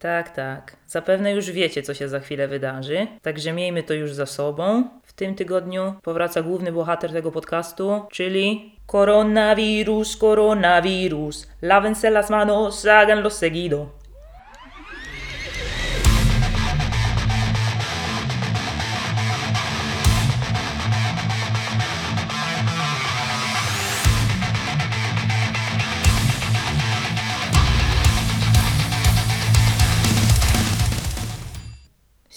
Tak, tak. Zapewne już wiecie, co się za chwilę wydarzy, także miejmy to już za sobą. W tym tygodniu powraca główny bohater tego podcastu, czyli Coronavirus, coronavirus. Lávense las manos, háganlo seguido.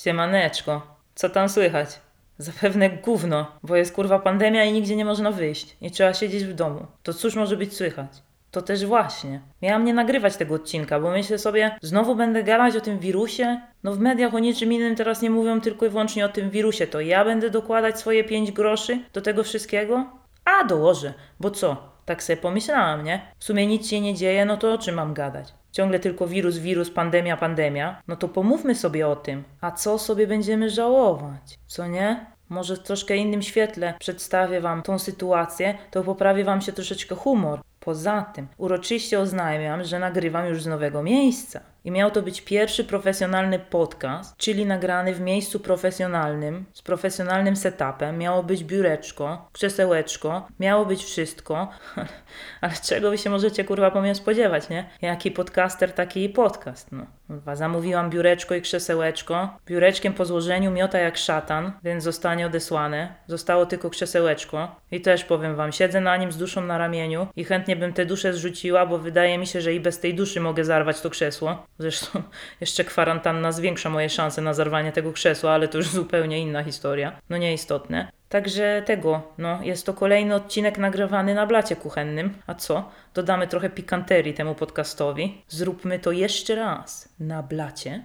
Siemaneczko, co tam słychać? Zapewne gówno, bo jest kurwa pandemia i nigdzie nie można wyjść i trzeba siedzieć w domu. To cóż może być słychać? To też właśnie. Miałam nie nagrywać tego odcinka, bo myślę sobie, znowu będę gadać o tym wirusie? No w mediach o niczym innym teraz nie mówią tylko i wyłącznie o tym wirusie. To ja będę dokładać swoje 5 groszy do tego wszystkiego? A dołożę, bo co? Tak sobie pomyślałam, nie? W sumie nic się nie dzieje, no to o czym mam gadać? Ciągle tylko wirus, wirus, pandemia, pandemia. No to pomówmy sobie o tym. A co sobie będziemy żałować? Co nie? Może w troszkę innym świetle przedstawię Wam tą sytuację, to poprawi Wam się troszeczkę humor. Poza tym, uroczyście oznajmiam, że nagrywam już z nowego miejsca. I miał to być pierwszy profesjonalny podcast, czyli nagrany w miejscu profesjonalnym, z profesjonalnym setupem. Miało być biureczko, krzesełeczko, miało być wszystko. Ale czego wy się możecie kurwa po mnie spodziewać, nie? Jaki podcaster, taki podcast, no. Zamówiłam biureczko i krzesełeczko. Biureczkiem po złożeniu miota jak szatan, więc zostanie odesłane. Zostało tylko krzesełeczko. I też powiem wam, siedzę na nim z duszą na ramieniu i chętnie bym tę duszę zrzuciła, bo wydaje mi się, że i bez tej duszy mogę zarwać to krzesło. Zresztą jeszcze kwarantanna zwiększa moje szanse na zarwanie tego krzesła, ale to już zupełnie inna historia. No nieistotne. Także tego, no, jest to kolejny odcinek nagrywany na blacie kuchennym. A co? Dodamy trochę pikanterii temu podcastowi. Zróbmy to jeszcze raz. Na blacie?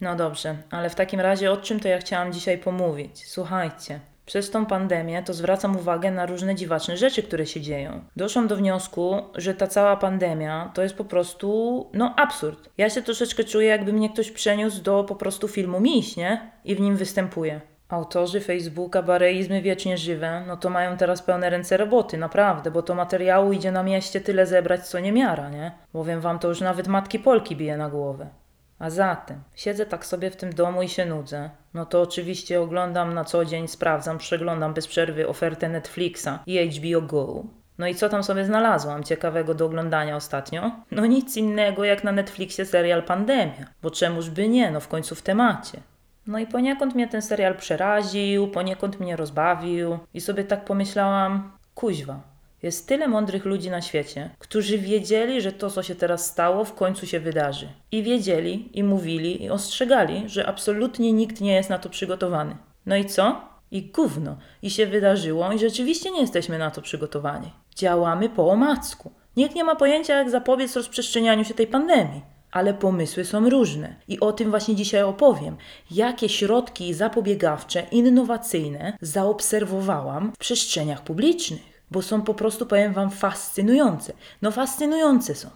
No dobrze, ale w takim razie o czym to ja chciałam dzisiaj pomówić? Słuchajcie. Przez tą pandemię to zwracam uwagę na różne dziwaczne rzeczy, które się dzieją. Doszłam do wniosku, że ta cała pandemia to jest po prostu, no, absurd. Ja się troszeczkę czuję, jakby mnie ktoś przeniósł do po prostu filmu Miś, nie? I w nim występuje. Autorzy Facebooka Bareizmy Wiecznie Żywe, no to mają teraz pełne ręce roboty, naprawdę, bo to materiału idzie na mieście tyle zebrać, co nie miara, nie? Bowiem wam to już nawet matki Polki bije na głowę. A zatem, siedzę tak sobie w tym domu i się nudzę. No to oczywiście oglądam na co dzień, sprawdzam, przeglądam bez przerwy ofertę Netflixa i HBO Go. No i co tam sobie znalazłam ciekawego do oglądania ostatnio? No nic innego jak na Netflixie serial Pandemia. Bo czemuż by nie, no w końcu w temacie. No i poniekąd mnie ten serial przeraził, poniekąd mnie rozbawił i sobie tak pomyślałam, kuźwa, jest tyle mądrych ludzi na świecie, którzy wiedzieli, że to, co się teraz stało, w końcu się wydarzy. I wiedzieli, i mówili, i ostrzegali, że absolutnie nikt nie jest na to przygotowany. No i co? I gówno. I się wydarzyło, i rzeczywiście nie jesteśmy na to przygotowani. Działamy po omacku. Nikt nie ma pojęcia, jak zapobiec rozprzestrzenianiu się tej pandemii ale pomysły są różne. I o tym właśnie dzisiaj opowiem. Jakie środki zapobiegawcze, innowacyjne zaobserwowałam w przestrzeniach publicznych, bo są po prostu, powiem Wam, fascynujące. No, fascynujące są.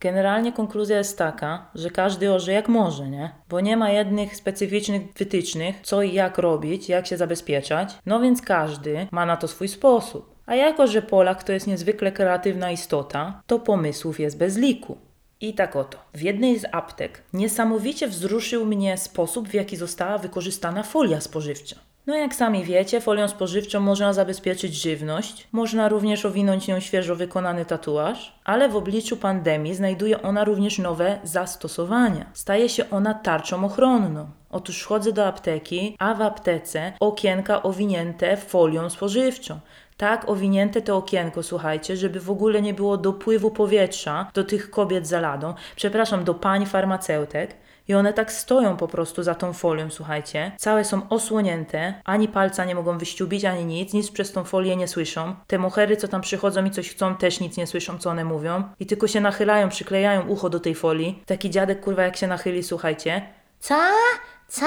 Generalnie konkluzja jest taka, że każdy orze jak może, nie? Bo nie ma jednych specyficznych wytycznych, co i jak robić, jak się zabezpieczać. No więc każdy ma na to swój sposób. A jako, że Polak to jest niezwykle kreatywna istota, to pomysłów jest bez liku. I tak oto, w jednej z aptek niesamowicie wzruszył mnie sposób, w jaki została wykorzystana folia spożywcza. No jak sami wiecie, folią spożywczą można zabezpieczyć żywność, można również owinąć nią świeżo wykonany tatuaż, ale w obliczu pandemii znajduje ona również nowe zastosowania. Staje się ona tarczą ochronną. Otóż chodzę do apteki, a w aptece okienka owinięte folią spożywczą tak owinięte to okienko, słuchajcie, żeby w ogóle nie było dopływu powietrza do tych kobiet za ladą, przepraszam, do pań farmaceutek. I one tak stoją po prostu za tą folią, słuchajcie. Całe są osłonięte, ani palca nie mogą wyściubić, ani nic, nic przez tą folię nie słyszą. Te mohery, co tam przychodzą i coś chcą, też nic nie słyszą, co one mówią. I tylko się nachylają, przyklejają ucho do tej folii. Taki dziadek, kurwa, jak się nachyli, słuchajcie. Co? Co?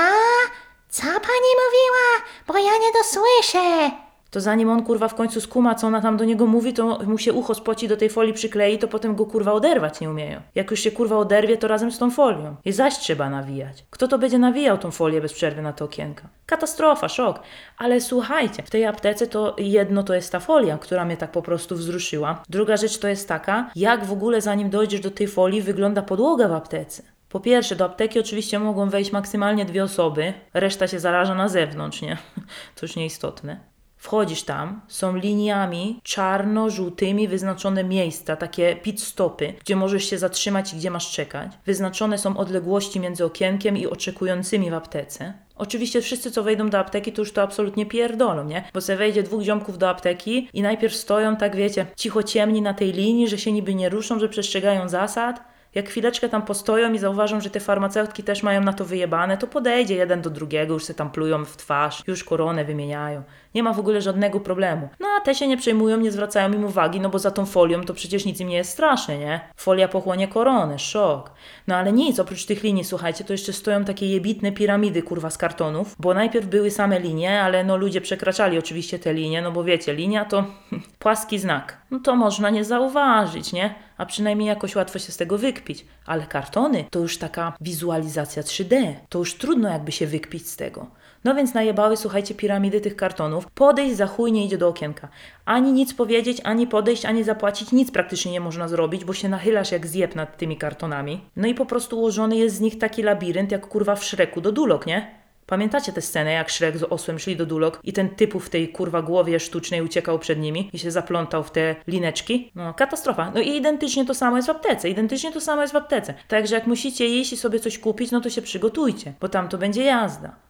Co pani mówiła? Bo ja nie dosłyszę to zanim on kurwa w końcu skuma, co ona tam do niego mówi, to mu się ucho spoci do tej folii przyklei, to potem go kurwa oderwać nie umieją. Jak już się kurwa oderwie, to razem z tą folią. I zaś trzeba nawijać. Kto to będzie nawijał tą folię bez przerwy na to okienka? Katastrofa, szok. Ale słuchajcie, w tej aptece to jedno to jest ta folia, która mnie tak po prostu wzruszyła. Druga rzecz to jest taka, jak w ogóle zanim dojdziesz do tej folii wygląda podłoga w aptece. Po pierwsze, do apteki oczywiście mogą wejść maksymalnie dwie osoby, reszta się zaraża na zewnątrz, nie? To już nieistotne. Wchodzisz tam, są liniami czarno-żółtymi wyznaczone miejsca, takie pit stopy, gdzie możesz się zatrzymać i gdzie masz czekać. Wyznaczone są odległości między okienkiem i oczekującymi w aptece. Oczywiście wszyscy, co wejdą do apteki, to już to absolutnie pierdolą, nie? Bo se wejdzie dwóch ziomków do apteki i najpierw stoją, tak wiecie, cicho ciemni na tej linii, że się niby nie ruszą, że przestrzegają zasad. Jak chwileczkę tam postoją i zauważą, że te farmaceutki też mają na to wyjebane, to podejdzie jeden do drugiego, już se tam plują w twarz, już koronę wymieniają. Nie ma w ogóle żadnego problemu. No a te się nie przejmują, nie zwracają im uwagi, no bo za tą folią to przecież nic im nie jest straszne, nie? Folia pochłonie koronę, szok. No ale nic, oprócz tych linii, słuchajcie, to jeszcze stoją takie jebitne piramidy, kurwa, z kartonów, bo najpierw były same linie, ale no ludzie przekraczali oczywiście te linie, no bo wiecie, linia to płaski znak. No to można nie zauważyć, nie? A przynajmniej jakoś łatwo się z tego wykpić. Ale kartony to już taka wizualizacja 3D. To już trudno jakby się wykpić z tego. No więc najebały, słuchajcie, piramidy tych kartonów. Podejść za chuj nie idzie do okienka. Ani nic powiedzieć, ani podejść, ani zapłacić, nic praktycznie nie można zrobić, bo się nachylasz jak zjeb nad tymi kartonami. No i po prostu ułożony jest z nich taki labirynt, jak kurwa w Szreku do dulok, nie? Pamiętacie tę scenę, jak Shrek z osłem szli do dulok i ten typu w tej kurwa głowie sztucznej uciekał przed nimi i się zaplątał w te lineczki? No, katastrofa. No i identycznie to samo jest w aptece. Identycznie to samo jest w aptece. Także jak musicie iść i sobie coś kupić, no to się przygotujcie, bo tam to będzie jazda.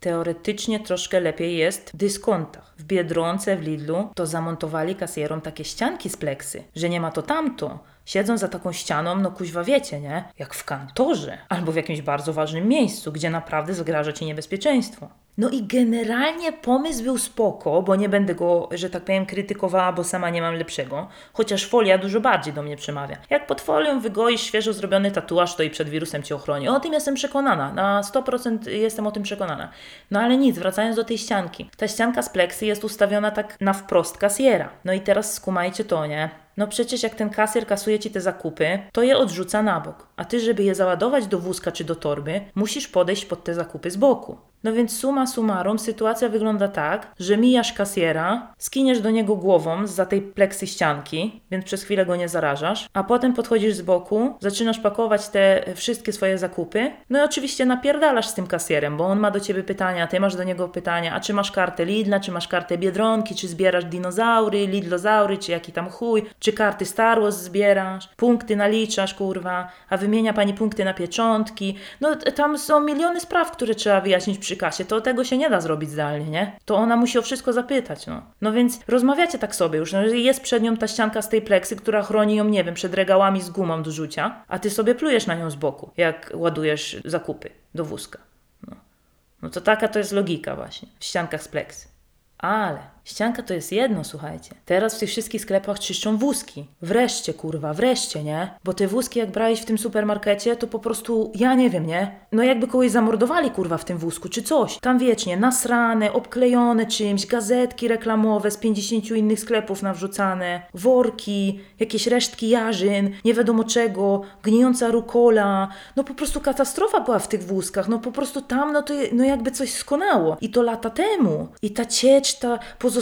Teoretycznie troszkę lepiej jest w dyskontach. W Biedronce, w Lidlu to zamontowali kasjerom takie ścianki z pleksy, że nie ma to tamto. Siedzą za taką ścianą, no kuźwa wiecie, nie? Jak w kantorze albo w jakimś bardzo ważnym miejscu, gdzie naprawdę zagraża ci niebezpieczeństwo. No i generalnie pomysł był spoko, bo nie będę go, że tak powiem, krytykowała, bo sama nie mam lepszego. Chociaż folia dużo bardziej do mnie przemawia. Jak pod folią wygoisz świeżo zrobiony tatuaż, to i przed wirusem cię ochroni. O tym jestem przekonana. Na 100% jestem o tym przekonana. No ale nic, wracając do tej ścianki. Ta ścianka z pleksy jest ustawiona tak na wprost kasjera. No i teraz skumajcie to, nie? No przecież jak ten kasjer kasuje ci te zakupy, to je odrzuca na bok. A ty, żeby je załadować do wózka czy do torby, musisz podejść pod te zakupy z boku. No więc suma summarum sytuacja wygląda tak, że mijasz kasjera, skiniesz do niego głową za tej pleksy ścianki, więc przez chwilę go nie zarażasz, a potem podchodzisz z boku, zaczynasz pakować te wszystkie swoje zakupy, no i oczywiście napierdalasz z tym kasjerem, bo on ma do ciebie pytania, ty masz do niego pytania, a czy masz kartę Lidla, czy masz kartę Biedronki, czy zbierasz dinozaury, Lidlozaury, czy jaki tam chuj, czy karty Star Wars zbierasz, punkty naliczasz, kurwa, a wymienia pani punkty na pieczątki, no tam są miliony spraw, które trzeba wyjaśnić przy kasie, to tego się nie da zrobić zdalnie, nie? To ona musi o wszystko zapytać, no. No więc rozmawiacie tak sobie już, no, jest przed nią ta ścianka z tej pleksy, która chroni ją, nie wiem, przed regałami z gumą do rzucia, a ty sobie plujesz na nią z boku, jak ładujesz zakupy do wózka. No, no to taka to jest logika właśnie w ściankach z pleksy. Ale ścianka to jest jedno, słuchajcie. Teraz w tych wszystkich sklepach czyszczą wózki. Wreszcie, kurwa, wreszcie, nie? Bo te wózki, jak brałeś w tym supermarkecie, to po prostu, ja nie wiem, nie? No jakby kogoś zamordowali, kurwa, w tym wózku, czy coś. Tam wiecznie nasrane, obklejone czymś, gazetki reklamowe z 50 innych sklepów nawrzucane, worki, jakieś resztki jarzyn, nie wiadomo czego, gnijąca rukola. No po prostu katastrofa była w tych wózkach. No po prostu tam, no to no jakby coś skonało. I to lata temu. I ta ciecz, ta pozostałość,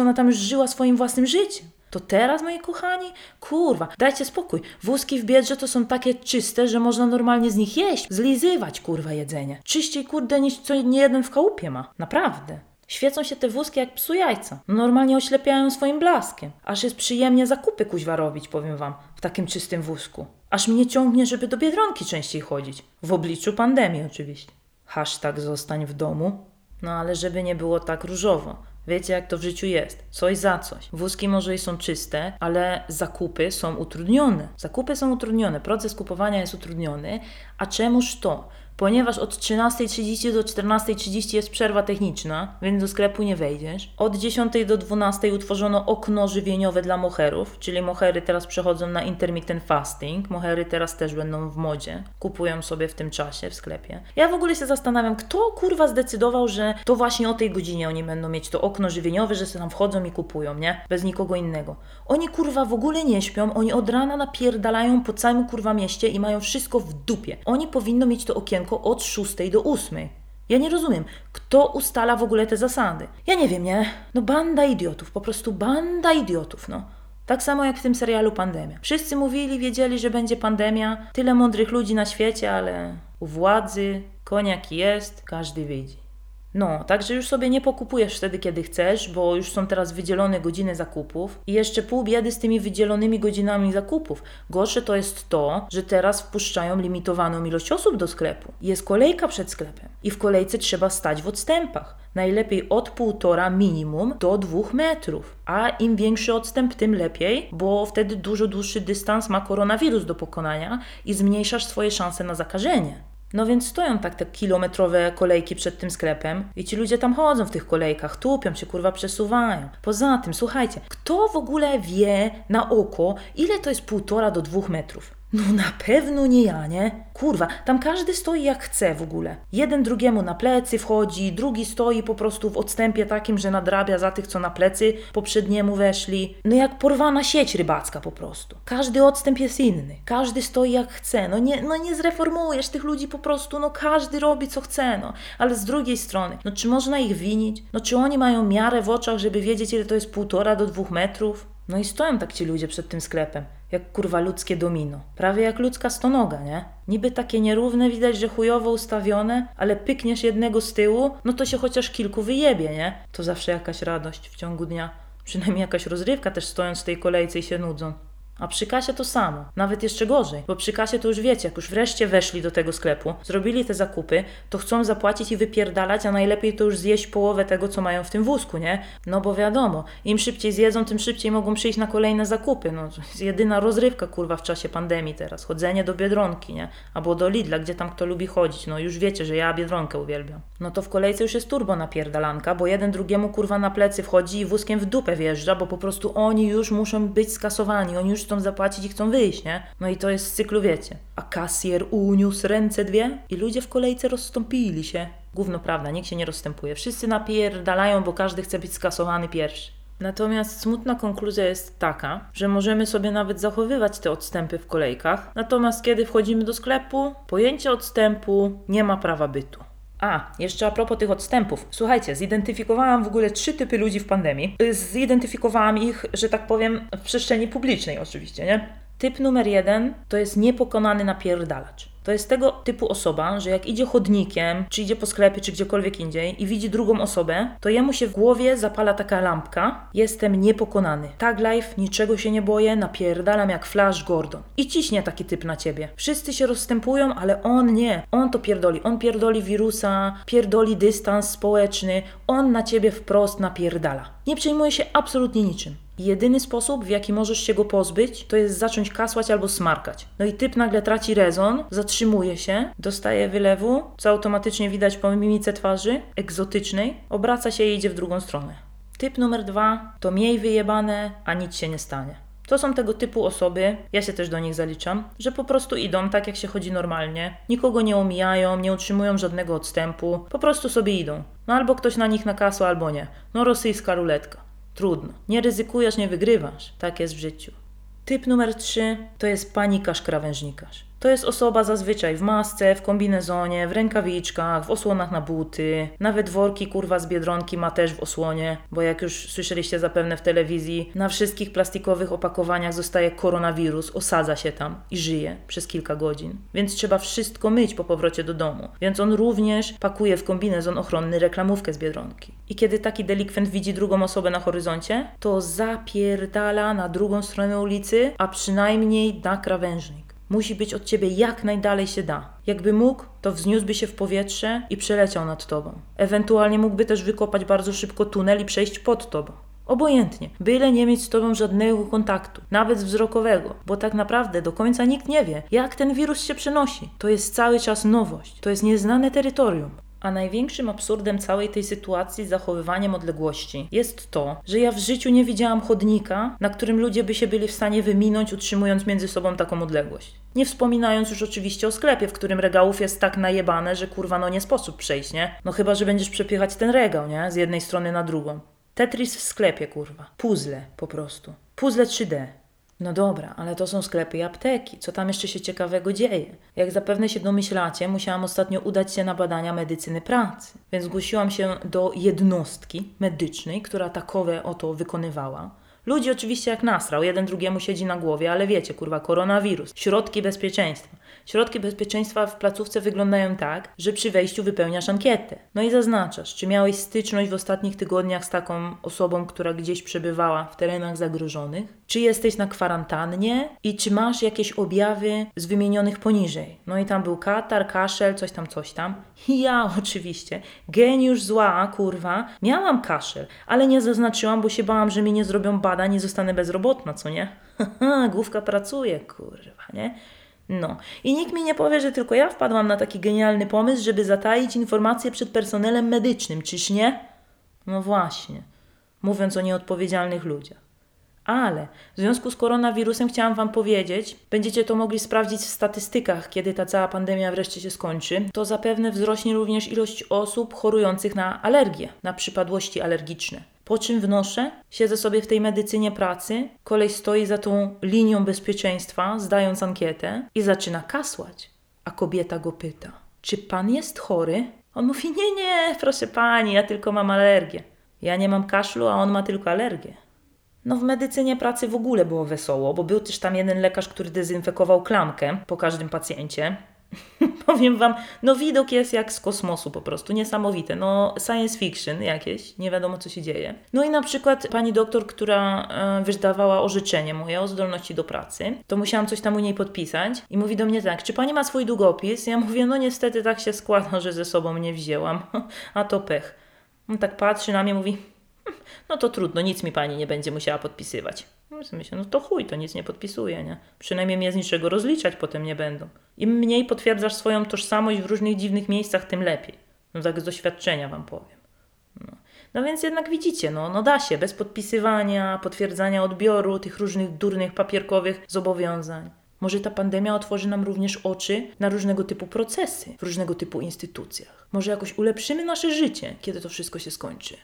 ona tam już żyła swoim własnym życiem. To teraz, moi kochani? Kurwa, dajcie spokój. Wózki w biedrze to są takie czyste, że można normalnie z nich jeść, zlizywać, kurwa, jedzenie. Czyściej, kurde, niż co nie jeden w chałupie ma. Naprawdę. Świecą się te wózki jak psu jajca. Normalnie oślepiają swoim blaskiem. Aż jest przyjemnie zakupy kuźwa robić, powiem wam, w takim czystym wózku. Aż mnie ciągnie, żeby do Biedronki częściej chodzić. W obliczu pandemii oczywiście. Hashtag zostań w domu. No ale żeby nie było tak różowo. Wiecie, jak to w życiu jest. Coś za coś. Wózki może i są czyste, ale zakupy są utrudnione. Zakupy są utrudnione, proces kupowania jest utrudniony. A czemuż to? Ponieważ od 13.30 do 14.30 jest przerwa techniczna, więc do sklepu nie wejdziesz. Od 10 do 12 utworzono okno żywieniowe dla moherów, czyli mohery teraz przechodzą na intermittent fasting. Mohery teraz też będą w modzie. Kupują sobie w tym czasie w sklepie. Ja w ogóle się zastanawiam, kto kurwa zdecydował, że to właśnie o tej godzinie oni będą mieć to okno żywieniowe, że sobie tam wchodzą i kupują, nie? Bez nikogo innego. Oni kurwa w ogóle nie śpią, oni od rana napierdalają po całym kurwa mieście i mają wszystko w dupie. Oni powinno mieć to okienko od 6 do 8. Ja nie rozumiem, kto ustala w ogóle te zasady. Ja nie wiem, nie? No banda idiotów, po prostu banda idiotów, no. Tak samo jak w tym serialu Pandemia. Wszyscy mówili, wiedzieli, że będzie pandemia, tyle mądrych ludzi na świecie, ale u władzy koniak jest, każdy widzi. No, także już sobie nie pokupujesz wtedy, kiedy chcesz, bo już są teraz wydzielone godziny zakupów i jeszcze pół biedy z tymi wydzielonymi godzinami zakupów. Gorsze to jest to, że teraz wpuszczają limitowaną ilość osób do sklepu. Jest kolejka przed sklepem i w kolejce trzeba stać w odstępach. Najlepiej od półtora minimum do dwóch metrów. A im większy odstęp, tym lepiej, bo wtedy dużo dłuższy dystans ma koronawirus do pokonania i zmniejszasz swoje szanse na zakażenie. No więc stoją tak te kilometrowe kolejki przed tym sklepem i ci ludzie tam chodzą w tych kolejkach, tupią się, kurwa, przesuwają. Poza tym, słuchajcie, kto w ogóle wie na oko, ile to jest półtora do dwóch metrów? No na pewno nie ja, nie? Kurwa, tam każdy stoi jak chce w ogóle. Jeden drugiemu na plecy wchodzi, drugi stoi po prostu w odstępie takim, że nadrabia za tych, co na plecy poprzedniemu weszli. No jak porwana sieć rybacka po prostu. Każdy odstęp jest inny. Każdy stoi jak chce. No nie, no nie zreformujesz tych ludzi po prostu, no każdy robi co chce, no. Ale z drugiej strony, no czy można ich winić? No czy oni mają miarę w oczach, żeby wiedzieć, ile to jest półtora do dwóch metrów? No i stoją tak ci ludzie przed tym sklepem, jak kurwa ludzkie domino. Prawie jak ludzka stonoga, nie? Niby takie nierówne, widać, że chujowo ustawione, ale pykniesz jednego z tyłu, no to się chociaż kilku wyjebie, nie? To zawsze jakaś radość w ciągu dnia. Przynajmniej jakaś rozrywka też stojąc w tej kolejce i się nudzą. A przy kasie to samo, nawet jeszcze gorzej, bo przy kasie to już wiecie, jak już wreszcie weszli do tego sklepu, zrobili te zakupy, to chcą zapłacić i wypierdalać, a najlepiej to już zjeść połowę tego, co mają w tym wózku, nie? No bo wiadomo, im szybciej zjedzą, tym szybciej mogą przyjść na kolejne zakupy. No, to jest jedyna rozrywka, kurwa, w czasie pandemii teraz. Chodzenie do Biedronki, nie? Albo do Lidla, gdzie tam kto lubi chodzić. No już wiecie, że ja Biedronkę uwielbiam. No to w kolejce już jest turbo napierdalanka, bo jeden drugiemu, kurwa, na plecy wchodzi i wózkiem w dupę wjeżdża, bo po prostu oni już muszą być skasowani, oni już chcą zapłacić i chcą wyjść, nie? No i to jest z cyklu, wiecie. A kasjer uniósł ręce dwie i ludzie w kolejce rozstąpili się. Gówno prawda, nikt się nie rozstępuje. Wszyscy napierdalają, bo każdy chce być skasowany pierwszy. Natomiast smutna konkluzja jest taka, że możemy sobie nawet zachowywać te odstępy w kolejkach, natomiast kiedy wchodzimy do sklepu, pojęcie odstępu nie ma prawa bytu. A, jeszcze a propos tych odstępów. Słuchajcie, zidentyfikowałam w ogóle trzy typy ludzi w pandemii. Y, Zidentyfikowałam ich, że tak powiem, w przestrzeni publicznej oczywiście, nie? Typ numer jeden to jest niepokonany napierdalacz. To jest tego typu osoba, że jak idzie chodnikiem, czy idzie po sklepie, czy gdziekolwiek indziej i widzi drugą osobę, to jemu się w głowie zapala taka lampka. Jestem niepokonany. Tag life, niczego się nie boję, napierdalam jak Flash Gordon. I ciśnie taki typ na ciebie. Wszyscy się rozstępują, ale on nie. On to pierdoli. On pierdoli wirusa, pierdoli dystans społeczny. On na ciebie wprost napierdala. Nie przejmuje się absolutnie niczym. Jedyny sposób, w jaki możesz się go pozbyć, to jest zacząć kasłać albo smarkać. No i typ nagle traci rezon, zatrzymuje się, dostaje wylewu, co automatycznie widać po mimice twarzy, egzotycznej, obraca się i idzie w drugą stronę. Typ numer dwa to miej wyjebane, a nic się nie stanie. To są tego typu osoby, ja się też do nich zaliczam, że po prostu idą tak, jak się chodzi normalnie, nikogo nie omijają, nie utrzymują żadnego odstępu, po prostu sobie idą. No albo ktoś na nich nakasła, albo nie. No rosyjska ruletka. Trudno. Nie ryzykujesz, nie wygrywasz. Tak jest w życiu. Typ numer 3 to jest panikarz krawężnikarz. To jest osoba zazwyczaj w masce, w kombinezonie, w rękawiczkach, w osłonach na buty. Nawet worki kurwa z biedronki ma też w osłonie, bo jak już słyszeliście zapewne w telewizji, na wszystkich plastikowych opakowaniach zostaje koronawirus, osadza się tam i żyje przez kilka godzin. Więc trzeba wszystko myć po powrocie do domu. Więc on również pakuje w kombinezon ochronny reklamówkę z biedronki. I kiedy taki delikwent widzi drugą osobę na horyzoncie, to zapierdala na drugą stronę ulicy, a przynajmniej na krawężnik. Musi być od ciebie jak najdalej się da. Jakby mógł, to wzniósłby się w powietrze i przeleciał nad tobą. Ewentualnie mógłby też wykopać bardzo szybko tunel i przejść pod tobą. Obojętnie, byle nie mieć z tobą żadnego kontaktu, nawet wzrokowego, bo tak naprawdę do końca nikt nie wie, jak ten wirus się przenosi. To jest cały czas nowość, to jest nieznane terytorium. A największym absurdem całej tej sytuacji z zachowywaniem odległości jest to, że ja w życiu nie widziałam chodnika, na którym ludzie by się byli w stanie wyminąć, utrzymując między sobą taką odległość. Nie wspominając już oczywiście o sklepie, w którym regałów jest tak najebane, że kurwa no nie sposób przejść, nie? No chyba, że będziesz przepychać ten regał, nie? Z jednej strony na drugą. Tetris w sklepie, kurwa. Puzzle po prostu. Puzzle 3D. No dobra, ale to są sklepy i apteki. Co tam jeszcze się ciekawego dzieje? Jak zapewne się domyślacie, musiałam ostatnio udać się na badania medycyny pracy. Więc zgłosiłam się do jednostki medycznej, która takowe oto wykonywała. Ludzi oczywiście jak nasrał, jeden drugiemu siedzi na głowie, ale wiecie, kurwa, koronawirus, środki bezpieczeństwa. Środki bezpieczeństwa w placówce wyglądają tak, że przy wejściu wypełniasz ankietę. No i zaznaczasz, czy miałeś styczność w ostatnich tygodniach z taką osobą, która gdzieś przebywała w terenach zagrożonych, czy jesteś na kwarantannie i czy masz jakieś objawy z wymienionych poniżej. No i tam był katar, kaszel, coś tam, coś tam. I ja oczywiście, geniusz zła, kurwa, miałam kaszel, ale nie zaznaczyłam, bo się bałam, że mi nie zrobią badań i zostanę bezrobotna, co nie? Główka pracuje, kurwa, nie? No. I nikt mi nie powie, że tylko ja wpadłam na taki genialny pomysł, żeby zataić informacje przed personelem medycznym, czyż nie? No właśnie. Mówiąc o nieodpowiedzialnych ludziach. Ale w związku z koronawirusem chciałam Wam powiedzieć, będziecie to mogli sprawdzić w statystykach, kiedy ta cała pandemia wreszcie się skończy, to zapewne wzrośnie również ilość osób chorujących na alergie, na przypadłości alergiczne. Po czym wnoszę, siedzę sobie w tej medycynie pracy, koleś stoi za tą linią bezpieczeństwa, zdając ankietę i zaczyna kasłać. A kobieta go pyta, czy pan jest chory? On mówi, nie, nie, proszę pani, ja tylko mam alergię. Ja nie mam kaszlu, a on ma tylko alergię. No w medycynie pracy w ogóle było wesoło, bo był też tam jeden lekarz, który dezynfekował klamkę po każdym pacjencie. Powiem wam, no widok jest jak z kosmosu po prostu, niesamowite. No science fiction jakieś, nie wiadomo co się dzieje. No i na przykład pani doktor, która e, wydawała orzeczenie moje o zdolności do pracy, to musiałam coś tam u niej podpisać i mówi do mnie tak, czy pani ma swój długopis? Ja mówię, no niestety tak się składa, że ze sobą nie wzięłam, a to pech. On tak patrzy na mnie, mówi, no to trudno, nic mi pani nie będzie musiała podpisywać. No myślę, no to chuj, to nic nie podpisuje, nie? Przynajmniej mnie z niczego rozliczać potem nie będą. Im mniej potwierdzasz swoją tożsamość w różnych dziwnych miejscach, tym lepiej. No tak z doświadczenia wam powiem. No. no więc jednak widzicie, no, no da się, bez podpisywania, potwierdzania odbioru, tych różnych durnych papierkowych zobowiązań. Może ta pandemia otworzy nam również oczy na różnego typu procesy w różnego typu instytucjach. Może jakoś ulepszymy nasze życie, kiedy to wszystko się skończy.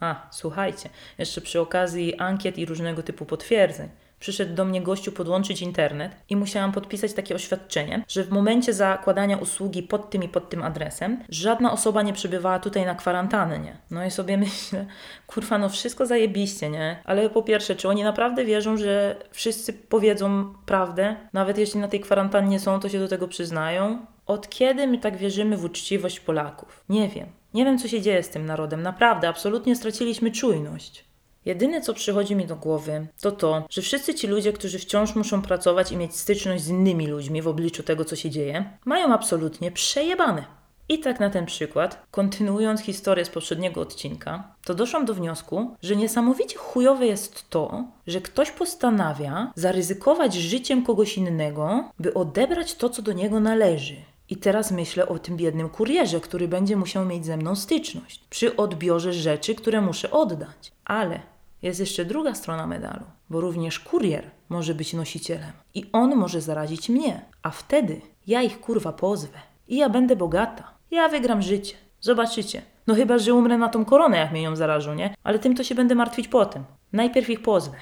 A, słuchajcie, jeszcze przy okazji ankiet i różnego typu potwierdzeń. Przyszedł do mnie gościu podłączyć internet i musiałam podpisać takie oświadczenie, że w momencie zakładania usługi pod tym i pod tym adresem żadna osoba nie przebywała tutaj na kwarantannie. No i sobie myślę, kurwa, no wszystko zajebiście, nie? Ale po pierwsze, czy oni naprawdę wierzą, że wszyscy powiedzą prawdę? Nawet jeśli na tej kwarantannie są, to się do tego przyznają? Od kiedy my tak wierzymy w uczciwość Polaków? Nie wiem. Nie wiem, co się dzieje z tym narodem. Naprawdę, absolutnie straciliśmy czujność. Jedyne, co przychodzi mi do głowy, to to, że wszyscy ci ludzie, którzy wciąż muszą pracować i mieć styczność z innymi ludźmi w obliczu tego, co się dzieje, mają absolutnie przejebane. I tak na ten przykład, kontynuując historię z poprzedniego odcinka, to doszłam do wniosku, że niesamowicie chujowe jest to, że ktoś postanawia zaryzykować życiem kogoś innego, by odebrać to, co do niego należy. I teraz myślę o tym biednym kurierze, który będzie musiał mieć ze mną styczność przy odbiorze rzeczy, które muszę oddać. Ale jest jeszcze druga strona medalu, bo również kurier może być nosicielem i on może zarazić mnie, a wtedy ja ich kurwa pozwę i ja będę bogata. Ja wygram życie. Zobaczycie. No chyba, że umrę na tą koronę, jak mnie ją zarażą, nie? Ale tym to się będę martwić potem. Najpierw ich pozwę.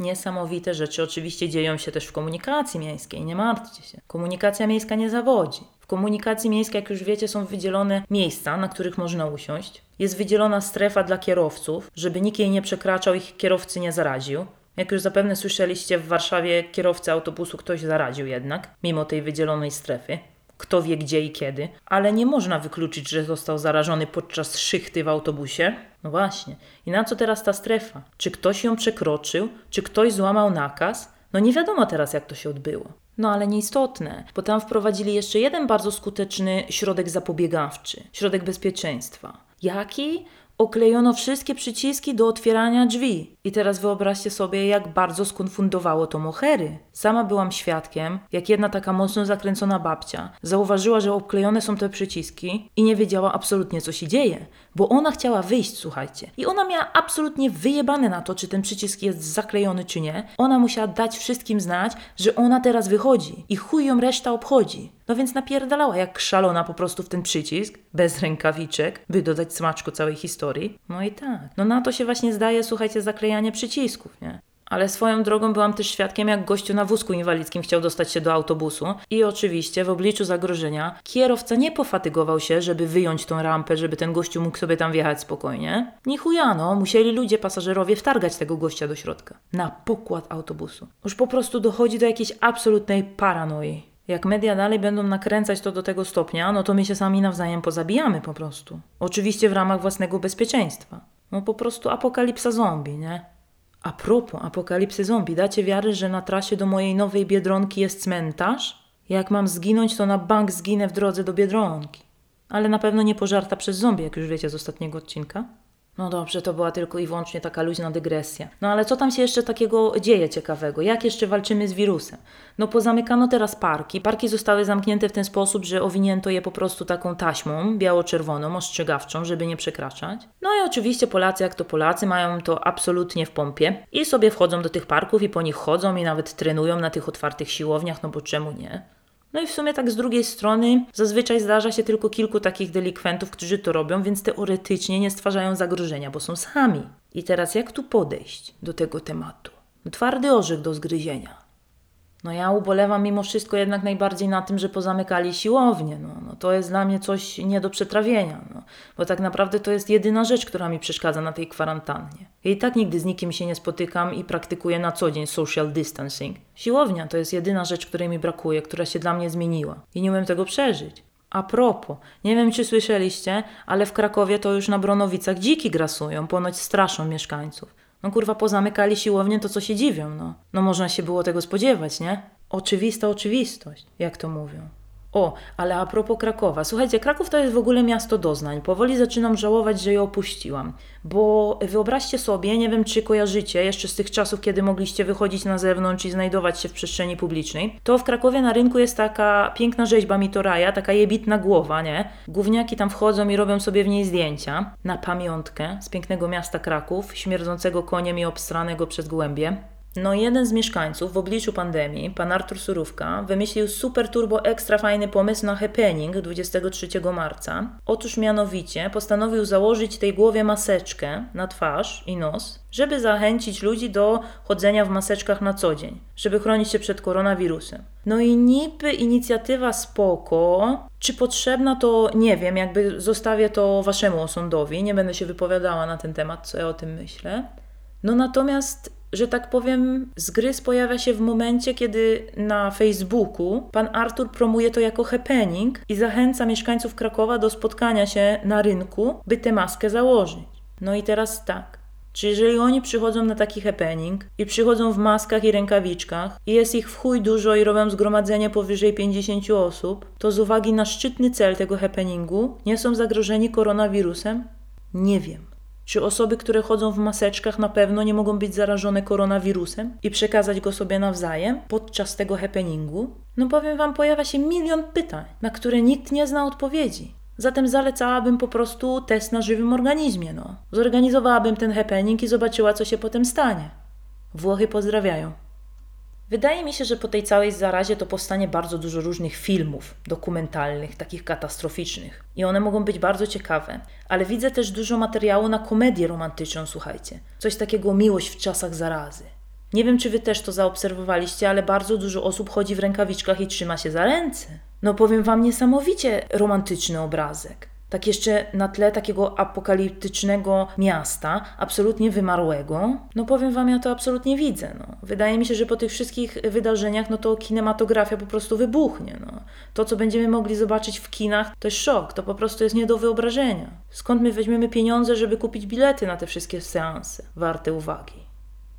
Niesamowite rzeczy oczywiście dzieją się też w komunikacji miejskiej, nie martwcie się. Komunikacja miejska nie zawodzi. W komunikacji miejskiej, jak już wiecie, są wydzielone miejsca, na których można usiąść. Jest wydzielona strefa dla kierowców, żeby nikt jej nie przekraczał, ich kierowcy nie zaraził. Jak już zapewne słyszeliście, w Warszawie kierowcy autobusu ktoś zaraził jednak, mimo tej wydzielonej strefy. Kto wie gdzie i kiedy, ale nie można wykluczyć, że został zarażony podczas szychty w autobusie. No właśnie. I na co teraz ta strefa? Czy ktoś ją przekroczył? Czy ktoś złamał nakaz? No nie wiadomo teraz, jak to się odbyło. No ale nieistotne, bo tam wprowadzili jeszcze jeden bardzo skuteczny środek zapobiegawczy, środek bezpieczeństwa. Jaki? Oklejono wszystkie przyciski do otwierania drzwi. I teraz wyobraźcie sobie, jak bardzo skonfundowało to mohery. Sama byłam świadkiem, jak jedna taka mocno zakręcona babcia zauważyła, że obklejone są te przyciski i nie wiedziała absolutnie, co się dzieje, bo ona chciała wyjść, słuchajcie. I ona miała absolutnie wyjebane na to, czy ten przycisk jest zaklejony, czy nie. Ona musiała dać wszystkim znać, że ona teraz wychodzi i chuj ją reszta obchodzi. No więc napierdalała jak szalona po prostu w ten przycisk, bez rękawiczek, by dodać smaczku całej historii. No i tak. No na to się właśnie zdaje, słuchajcie, zaklejanie przycisków, nie? Ale swoją drogą byłam też świadkiem, jak gościu na wózku inwalidzkim chciał dostać się do autobusu. I oczywiście w obliczu zagrożenia kierowca nie pofatygował się, żeby wyjąć tą rampę, żeby ten gościu mógł sobie tam wjechać spokojnie. Ni chuja, no, musieli ludzie, pasażerowie wtargać tego gościa do środka. Na pokład autobusu. Już po prostu dochodzi do jakiejś absolutnej paranoi. Jak media dalej będą nakręcać to do tego stopnia, no to my się sami nawzajem pozabijamy po prostu. Oczywiście w ramach własnego bezpieczeństwa. No po prostu apokalipsa zombie, nie? A propos apokalipsy zombie, dacie wiary, że na trasie do mojej nowej Biedronki jest cmentarz? Jak mam zginąć, to na bank zginę w drodze do Biedronki. Ale na pewno nie pożarta przez zombie, jak już wiecie z ostatniego odcinka. No dobrze, to była tylko i wyłącznie taka luźna dygresja. No ale co tam się jeszcze takiego dzieje ciekawego? Jak jeszcze walczymy z wirusem? No pozamykano teraz parki. Parki zostały zamknięte w ten sposób, że owinięto je po prostu taką taśmą biało-czerwoną, ostrzegawczą, żeby nie przekraczać. No i oczywiście Polacy, jak to Polacy, mają to absolutnie w pompie i sobie wchodzą do tych parków i po nich chodzą i nawet trenują na tych otwartych siłowniach, no bo czemu nie? No i w sumie tak z drugiej strony zazwyczaj zdarza się tylko kilku takich delikwentów, którzy to robią, więc teoretycznie nie stwarzają zagrożenia, bo są sami. I teraz jak tu podejść do tego tematu? No, twardy orzech do zgryzienia. No ja ubolewam mimo wszystko jednak najbardziej na tym, że pozamykali siłownię. No, no to jest dla mnie coś nie do przetrawienia, no, bo tak naprawdę to jest jedyna rzecz, która mi przeszkadza na tej kwarantannie. I tak nigdy z nikim się nie spotykam i praktykuję na co dzień social distancing. Siłownia to jest jedyna rzecz, której mi brakuje, która się dla mnie zmieniła i nie umiem tego przeżyć. A propos, nie wiem czy słyszeliście, ale w Krakowie to już na Bronowicach dziki grasują, ponoć straszą mieszkańców. No kurwa, pozamykali siłownię, to co się dziwią, no. No można się było tego spodziewać, nie? Oczywista oczywistość, jak to mówią. O, ale a propos Krakowa. Słuchajcie, Kraków to jest w ogóle miasto doznań. Powoli zaczynam żałować, że je opuściłam. Bo wyobraźcie sobie, nie wiem czy kojarzycie, jeszcze z tych czasów, kiedy mogliście wychodzić na zewnątrz i znajdować się w przestrzeni publicznej, to w Krakowie na rynku jest taka piękna rzeźba Mitoraja, taka jebitna głowa, nie? Gówniaki tam wchodzą i robią sobie w niej zdjęcia na pamiątkę z pięknego miasta Kraków, śmierdzącego koniem i obstranego przez głębie. No jeden z mieszkańców w obliczu pandemii, pan Artur Surówka, wymyślił super turbo ekstra fajny pomysł na happening 23 marca. Otóż mianowicie postanowił założyć tej głowie maseczkę na twarz i nos, żeby zachęcić ludzi do chodzenia w maseczkach na co dzień, żeby chronić się przed koronawirusem. No i niby inicjatywa spoko, czy potrzebna to nie wiem, jakby zostawię to waszemu osądowi, nie będę się wypowiadała na ten temat, co ja o tym myślę. No natomiast że tak powiem, zgryz pojawia się w momencie, kiedy na Facebooku pan Artur promuje to jako happening i zachęca mieszkańców Krakowa do spotkania się na rynku, by tę maskę założyć. No i teraz tak. Czy jeżeli oni przychodzą na taki happening i przychodzą w maskach i rękawiczkach i jest ich w chuj dużo i robią zgromadzenie powyżej 50 osób, to z uwagi na szczytny cel tego happeningu nie są zagrożeni koronawirusem? Nie wiem. Czy osoby, które chodzą w maseczkach, na pewno nie mogą być zarażone koronawirusem i przekazać go sobie nawzajem podczas tego happeningu? No powiem Wam, pojawia się milion pytań, na które nikt nie zna odpowiedzi. Zatem zalecałabym po prostu test na żywym organizmie. No. Zorganizowałabym ten happening i zobaczyła, co się potem stanie. Włochy pozdrawiają. Wydaje mi się, że po tej całej zarazie to powstanie bardzo dużo różnych filmów dokumentalnych, takich katastroficznych. I one mogą być bardzo ciekawe. Ale widzę też dużo materiału na komedię romantyczną, słuchajcie. Coś takiego miłość w czasach zarazy. Nie wiem, czy wy też to zaobserwowaliście, ale bardzo dużo osób chodzi w rękawiczkach i trzyma się za ręce. No powiem wam niesamowicie romantyczny obrazek. Tak jeszcze na tle takiego apokaliptycznego miasta, absolutnie wymarłego, no powiem wam, ja to absolutnie widzę. No. Wydaje mi się, że po tych wszystkich wydarzeniach, no to kinematografia po prostu wybuchnie. No. To, co będziemy mogli zobaczyć w kinach, to jest szok, to po prostu jest nie do wyobrażenia. Skąd my weźmiemy pieniądze, żeby kupić bilety na te wszystkie seanse, warte uwagi?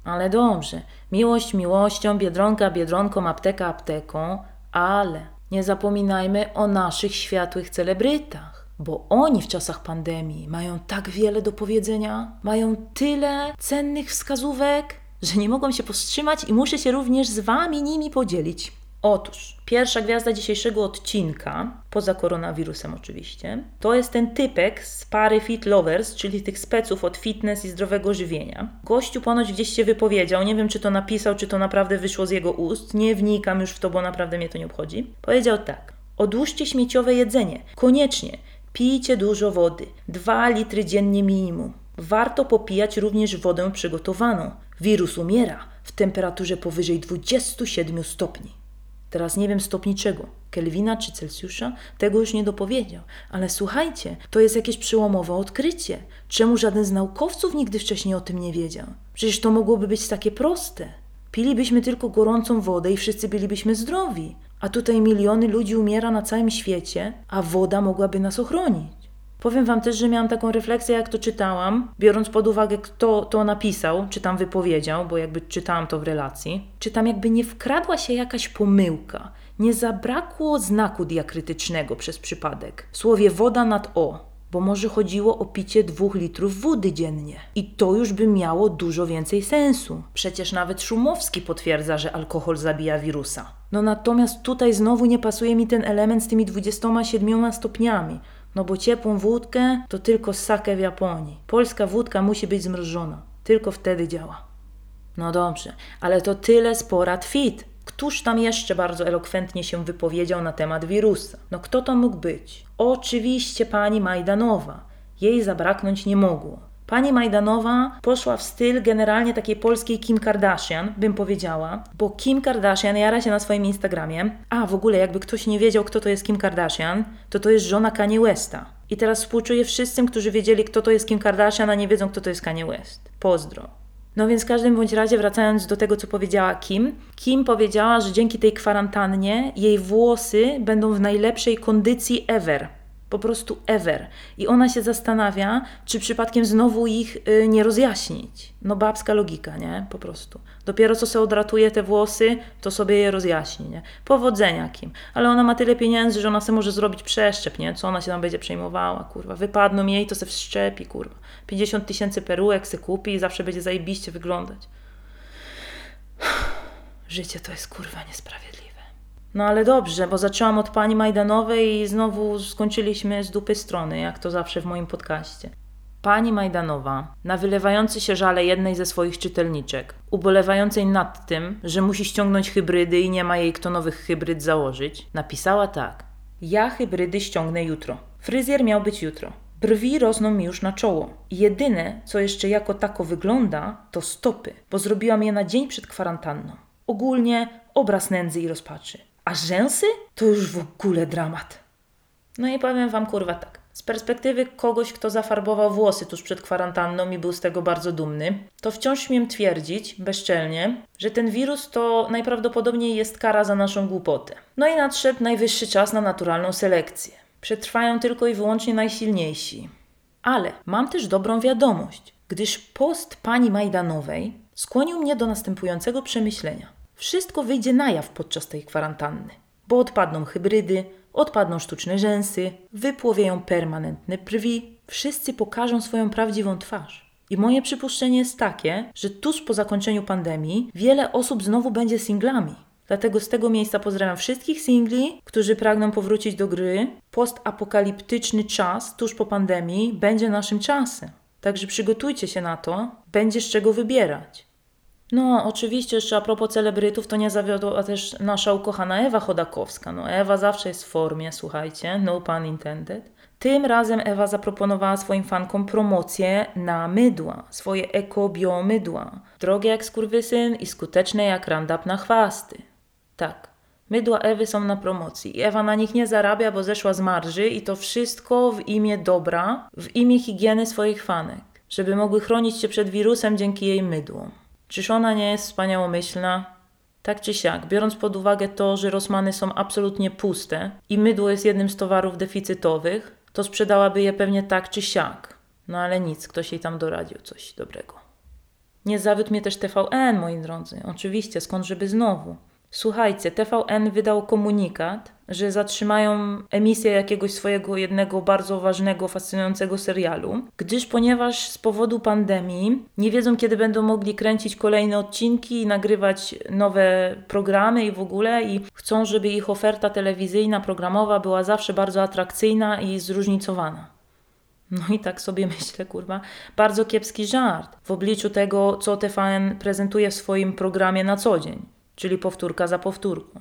Ale dobrze, miłość miłością, biedronka biedronką, apteka apteką, ale nie zapominajmy o naszych światłych celebrytach bo oni w czasach pandemii mają tak wiele do powiedzenia, mają tyle cennych wskazówek, że nie mogą się powstrzymać i muszę się również z Wami nimi podzielić. Otóż, pierwsza gwiazda dzisiejszego odcinka, poza koronawirusem oczywiście, to jest ten typek z pary Fit Lovers, czyli tych speców od fitness i zdrowego żywienia. Gościu ponoć gdzieś się wypowiedział, nie wiem czy to napisał, czy to naprawdę wyszło z jego ust, nie wnikam już w to, bo naprawdę mnie to nie obchodzi. Powiedział tak. Odłóżcie śmieciowe jedzenie. Koniecznie. Pijcie dużo wody, 2 litry dziennie minimum. Warto popijać również wodę przygotowaną. Wirus umiera, w temperaturze powyżej 27 stopni. Teraz nie wiem stopni czego, Kelwina czy Celsjusza, tego już nie dopowiedział. Ale słuchajcie, to jest jakieś przełomowe odkrycie. Czemu żaden z naukowców nigdy wcześniej o tym nie wiedział? Przecież to mogłoby być takie proste. Pilibyśmy tylko gorącą wodę i wszyscy bylibyśmy zdrowi. A tutaj miliony ludzi umiera na całym świecie, a woda mogłaby nas ochronić. Powiem wam też, że miałam taką refleksję, jak to czytałam, biorąc pod uwagę, kto to napisał, czy tam wypowiedział, bo jakby czytałam to w relacji. Czy tam jakby nie wkradła się jakaś pomyłka, nie zabrakło znaku diakrytycznego przez przypadek. W słowie woda nad o, bo może chodziło o picie dwóch litrów wody dziennie. I to już by miało dużo więcej sensu. Przecież nawet Szumowski potwierdza, że alkohol zabija wirusa. No natomiast tutaj znowu nie pasuje mi ten element z tymi 27 stopniami. No bo ciepłą wódkę to tylko sake w Japonii. Polska wódka musi być zmrożona. Tylko wtedy działa. No dobrze, ale to tyle z porad fit. Któż tam jeszcze bardzo elokwentnie się wypowiedział na temat wirusa? No kto to mógł być? Oczywiście pani Majdanowa. Jej zabraknąć nie mogło. Pani Majdanowa poszła w styl generalnie takiej polskiej Kim Kardashian, bym powiedziała, bo Kim Kardashian jara się na swoim Instagramie. A w ogóle, jakby ktoś nie wiedział, kto to jest Kim Kardashian, to to jest żona Kanye Westa. I teraz współczuję wszystkim, którzy wiedzieli, kto to jest Kim Kardashian, a nie wiedzą, kto to jest Kanye West. Pozdro. No więc w każdym bądź razie, wracając do tego, co powiedziała Kim, Kim powiedziała, że dzięki tej kwarantannie jej włosy będą w najlepszej kondycji ever. Po prostu ever. I ona się zastanawia, czy przypadkiem znowu ich y, nie rozjaśnić. No babska logika, nie? Po prostu. Dopiero co sobie odratuje te włosy, to sobie je rozjaśni, nie? Powodzenia Kim. Ale ona ma tyle pieniędzy, że ona sobie może zrobić przeszczep, nie? Co ona się tam będzie przejmowała, kurwa. Wypadną jej, to se wszczepi, kurwa. 50 tysięcy peruek se kupi i zawsze będzie zajebiście wyglądać. Życie to jest kurwa niesprawiedliwe. No ale dobrze, bo zaczęłam od pani Majdanowej i znowu skończyliśmy z dupy strony, jak to zawsze w moim podcaście. Pani Majdanowa, na wylewający się żale jednej ze swoich czytelniczek, ubolewającej nad tym, że musi ściągnąć hybrydy i nie ma jej kto nowych hybryd założyć, napisała tak. Ja hybrydy ściągnę jutro. Fryzjer miał być jutro. Brwi rosną mi już na czoło. Jedyne, co jeszcze jako tako wygląda, to stopy, bo zrobiłam je na dzień przed kwarantanną. Ogólnie obraz nędzy i rozpaczy. A rzęsy? To już w ogóle dramat. No i powiem wam kurwa tak. Z perspektywy kogoś, kto zafarbował włosy tuż przed kwarantanną i był z tego bardzo dumny, to wciąż śmiem twierdzić, bezczelnie, że ten wirus to najprawdopodobniej jest kara za naszą głupotę. No i nadszedł najwyższy czas na naturalną selekcję. Przetrwają tylko i wyłącznie najsilniejsi. Ale mam też dobrą wiadomość, gdyż post pani Majdanowej skłonił mnie do następującego przemyślenia. Wszystko wyjdzie na jaw podczas tej kwarantanny, bo odpadną hybrydy, odpadną sztuczne rzęsy, wypłowieją permanentne brwi, wszyscy pokażą swoją prawdziwą twarz. I moje przypuszczenie jest takie, że tuż po zakończeniu pandemii wiele osób znowu będzie singlami. Dlatego z tego miejsca pozdrawiam wszystkich singli, którzy pragną powrócić do gry. Postapokaliptyczny czas tuż po pandemii będzie naszym czasem. Także przygotujcie się na to, będzie z czego wybierać. No, oczywiście, jeszcze a propos celebrytów, to nie zawiodła też nasza ukochana Ewa Chodakowska. No, Ewa zawsze jest w formie, słuchajcie, no pun intended. Tym razem Ewa zaproponowała swoim fankom promocję na mydła, swoje eko-bio mydła. Drogie jak skurwysyn i skuteczne jak randap na chwasty. Tak, mydła Ewy są na promocji Ewa na nich nie zarabia, bo zeszła z marży i to wszystko w imię dobra, w imię higieny swoich fanek, żeby mogły chronić się przed wirusem dzięki jej mydłom. Czyż ona nie jest wspaniałomyślna? Tak czy siak, biorąc pod uwagę to, że Rosmany są absolutnie puste i mydło jest jednym z towarów deficytowych, to sprzedałaby je pewnie tak czy siak. No ale nic, ktoś jej tam doradził coś dobrego. Nie zawiódł mnie też TVN, moi drodzy. Oczywiście, skąd żeby znowu. Słuchajcie, TVN wydał komunikat, że zatrzymają emisję jakiegoś swojego jednego bardzo ważnego, fascynującego serialu, gdyż ponieważ z powodu pandemii nie wiedzą, kiedy będą mogli kręcić kolejne odcinki i nagrywać nowe programy i w ogóle i chcą, żeby ich oferta telewizyjna, programowa była zawsze bardzo atrakcyjna i zróżnicowana. No i tak sobie myślę, kurwa, bardzo kiepski żart w obliczu tego, co TVN prezentuje w swoim programie na co dzień czyli powtórka za powtórką.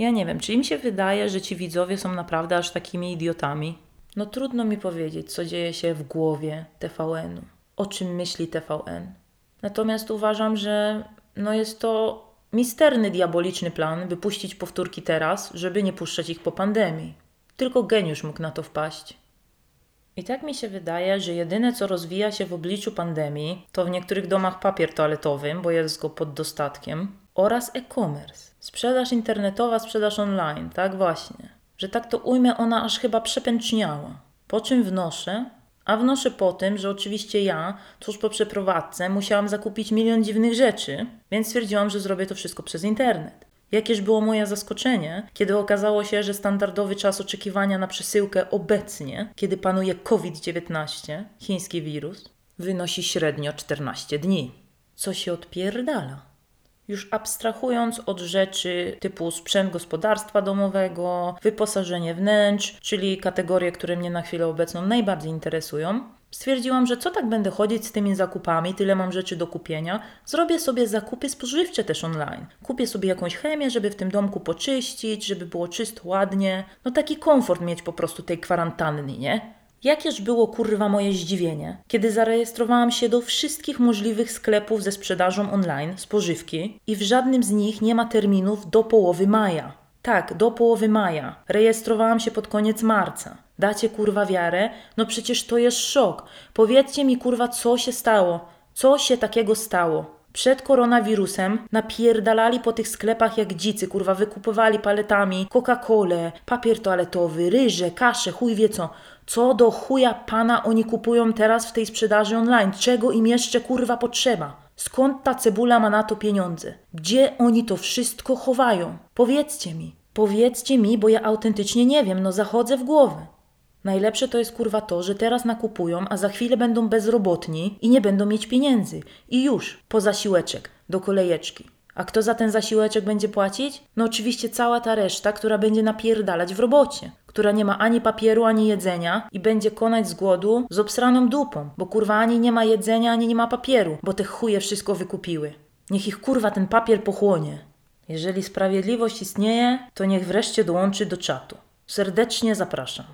Ja nie wiem, czy im się wydaje, że ci widzowie są naprawdę aż takimi idiotami? No trudno mi powiedzieć, co dzieje się w głowie TVN-u, o czym myśli TVN. Natomiast uważam, że no jest to misterny, diaboliczny plan, by puścić powtórki teraz, żeby nie puszczać ich po pandemii. Tylko geniusz mógł na to wpaść. I tak mi się wydaje, że jedyne co rozwija się w obliczu pandemii, to w niektórych domach papier toaletowy, bo jest go pod dostatkiem, oraz e-commerce. Sprzedaż internetowa, sprzedaż online, tak właśnie. Że tak to ujmę, ona aż chyba przepęczniała. Po czym wnoszę? A wnoszę po tym, że oczywiście ja, tuż po przeprowadzce, musiałam zakupić milion dziwnych rzeczy, więc stwierdziłam, że zrobię to wszystko przez internet. Jakież było moje zaskoczenie, kiedy okazało się, że standardowy czas oczekiwania na przesyłkę obecnie, kiedy panuje COVID-19, chiński wirus, wynosi średnio 14 dni. Co się odpierdala? Już abstrahując od rzeczy typu sprzęt gospodarstwa domowego, wyposażenie wnętrz, czyli kategorie, które mnie na chwilę obecną najbardziej interesują, stwierdziłam, że co tak będę chodzić z tymi zakupami, tyle mam rzeczy do kupienia, zrobię sobie zakupy spożywcze też online. Kupię sobie jakąś chemię, żeby w tym domku poczyścić, żeby było czysto, ładnie. No taki komfort mieć po prostu tej kwarantanny, nie? Jakież było kurwa moje zdziwienie, kiedy zarejestrowałam się do wszystkich możliwych sklepów ze sprzedażą online spożywki i w żadnym z nich nie ma terminów do połowy maja. Tak, do połowy maja. Rejestrowałam się pod koniec marca. Dacie kurwa wiarę? No przecież to jest szok. Powiedzcie mi kurwa, co się stało? Co się takiego stało? Przed koronawirusem napierdalali po tych sklepach jak dzicy, kurwa, wykupowali paletami Coca-Colę, papier toaletowy, ryże, kaszę, chuj wie co. Co do chuja pana oni kupują teraz w tej sprzedaży online? Czego im jeszcze kurwa potrzeba? Skąd ta cebula ma na to pieniądze? Gdzie oni to wszystko chowają? Powiedzcie mi. Powiedzcie mi, bo ja autentycznie nie wiem, no zachodzę w głowę. Najlepsze to jest kurwa to, że teraz nakupują, a za chwilę będą bezrobotni i nie będą mieć pieniędzy. I już, po zasiłeczek, do kolejeczki. A kto za ten zasiłeczek będzie płacić? No oczywiście cała ta reszta, która będzie napierdalać w robocie. Która nie ma ani papieru, ani jedzenia i będzie konać z głodu z obsraną dupą. Bo kurwa ani nie ma jedzenia, ani nie ma papieru, bo te chuje wszystko wykupiły. Niech ich kurwa ten papier pochłonie. Jeżeli sprawiedliwość istnieje, to niech wreszcie dołączy do czatu. Serdecznie zapraszam.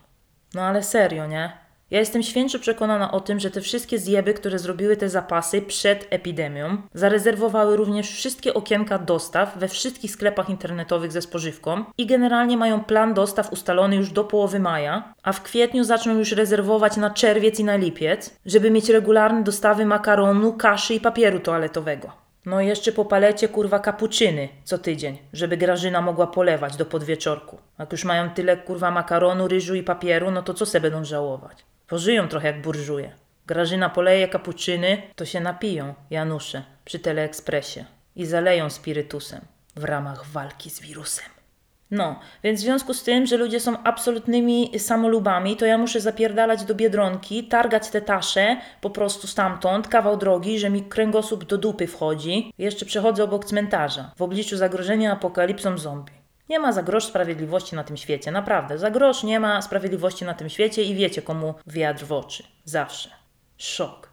No ale serio, nie? Ja jestem święcie przekonana o tym, że te wszystkie zjeby, które zrobiły te zapasy przed epidemią, zarezerwowały również wszystkie okienka dostaw we wszystkich sklepach internetowych ze spożywką i generalnie mają plan dostaw ustalony już do połowy maja, a w kwietniu zaczną już rezerwować na czerwiec i na lipiec, żeby mieć regularne dostawy makaronu, kaszy i papieru toaletowego. No jeszcze po palecie kurwa kapuczyny co tydzień, żeby Grażyna mogła polewać do podwieczorku. Jak już mają tyle kurwa makaronu, ryżu i papieru, no to co se będą żałować? Pożyją trochę jak burżuje. Grażyna poleje kapuczyny, to się napiją, Janusze, przy Teleekspresie i zaleją spirytusem w ramach walki z wirusem. No, więc w związku z tym, że ludzie są absolutnymi samolubami, to ja muszę zapierdalać do Biedronki, targać te tasze po prostu stamtąd, kawał drogi, że mi kręgosłup do dupy wchodzi. Jeszcze przechodzę obok cmentarza, w obliczu zagrożenia apokalipsą zombie. Nie ma za grosz sprawiedliwości na tym świecie, naprawdę. Za grosz nie ma sprawiedliwości na tym świecie i wiecie komu wiatr w oczy. Zawsze. Szok.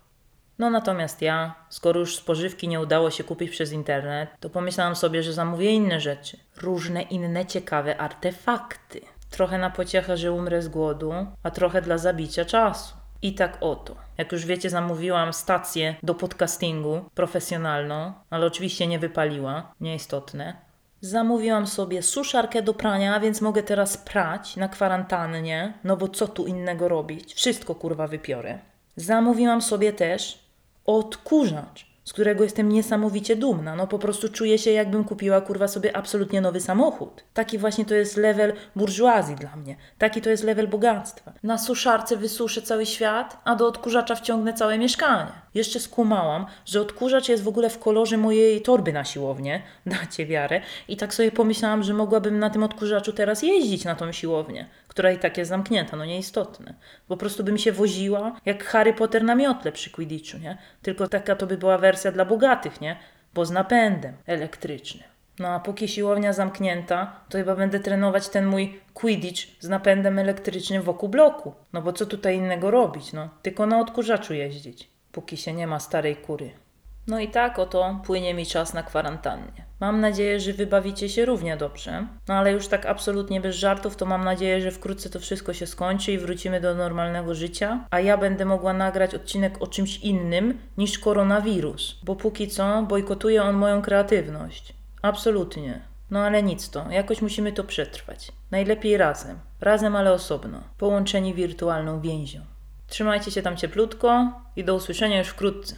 No natomiast ja, skoro już spożywki nie udało się kupić przez internet, to pomyślałam sobie, że zamówię inne rzeczy. Różne inne ciekawe artefakty. Trochę na pociechę, że umrę z głodu, a trochę dla zabicia czasu. I tak oto. Jak już wiecie, zamówiłam stację do podcastingu profesjonalną, ale oczywiście nie wypaliła, nieistotne. Zamówiłam sobie suszarkę do prania, więc mogę teraz prać na kwarantannie, no bo co tu innego robić? Wszystko kurwa wypiorę. Zamówiłam sobie też odkurzacz, z którego jestem niesamowicie dumna. No po prostu czuję się, jakbym kupiła kurwa sobie absolutnie nowy samochód. Taki właśnie to jest level burżuazji dla mnie. Taki to jest level bogactwa. Na suszarce wysuszę cały świat, a do odkurzacza wciągnę całe mieszkanie. Jeszcze skumałam, że odkurzacz jest w ogóle w kolorze mojej torby na siłownię. Dacie wiarę. I tak sobie pomyślałam, że mogłabym na tym odkurzaczu teraz jeździć na tą siłownię, która i tak jest zamknięta, no nieistotne. Po prostu bym się woziła jak Harry Potter na miotle przy Quidditchu, nie? Tylko taka to by była wersja dla bogatych, nie? Bo z napędem elektrycznym. No a póki siłownia zamknięta, to chyba będę trenować ten mój Quidditch z napędem elektrycznym wokół bloku. No bo co tutaj innego robić, no? Tylko na odkurzaczu jeździć, póki się nie ma starej kury. No i tak oto płynie mi czas na kwarantannie. Mam nadzieję, że wybawicie się równie dobrze. No ale już tak absolutnie bez żartów, to mam nadzieję, że wkrótce to wszystko się skończy i wrócimy do normalnego życia, a ja będę mogła nagrać odcinek o czymś innym niż koronawirus, bo póki co bojkotuje on moją kreatywność. Absolutnie. No ale nic to, jakoś musimy to przetrwać. Najlepiej razem. Razem, ale osobno. Połączeni wirtualną więzią. Trzymajcie się tam cieplutko i do usłyszenia już wkrótce.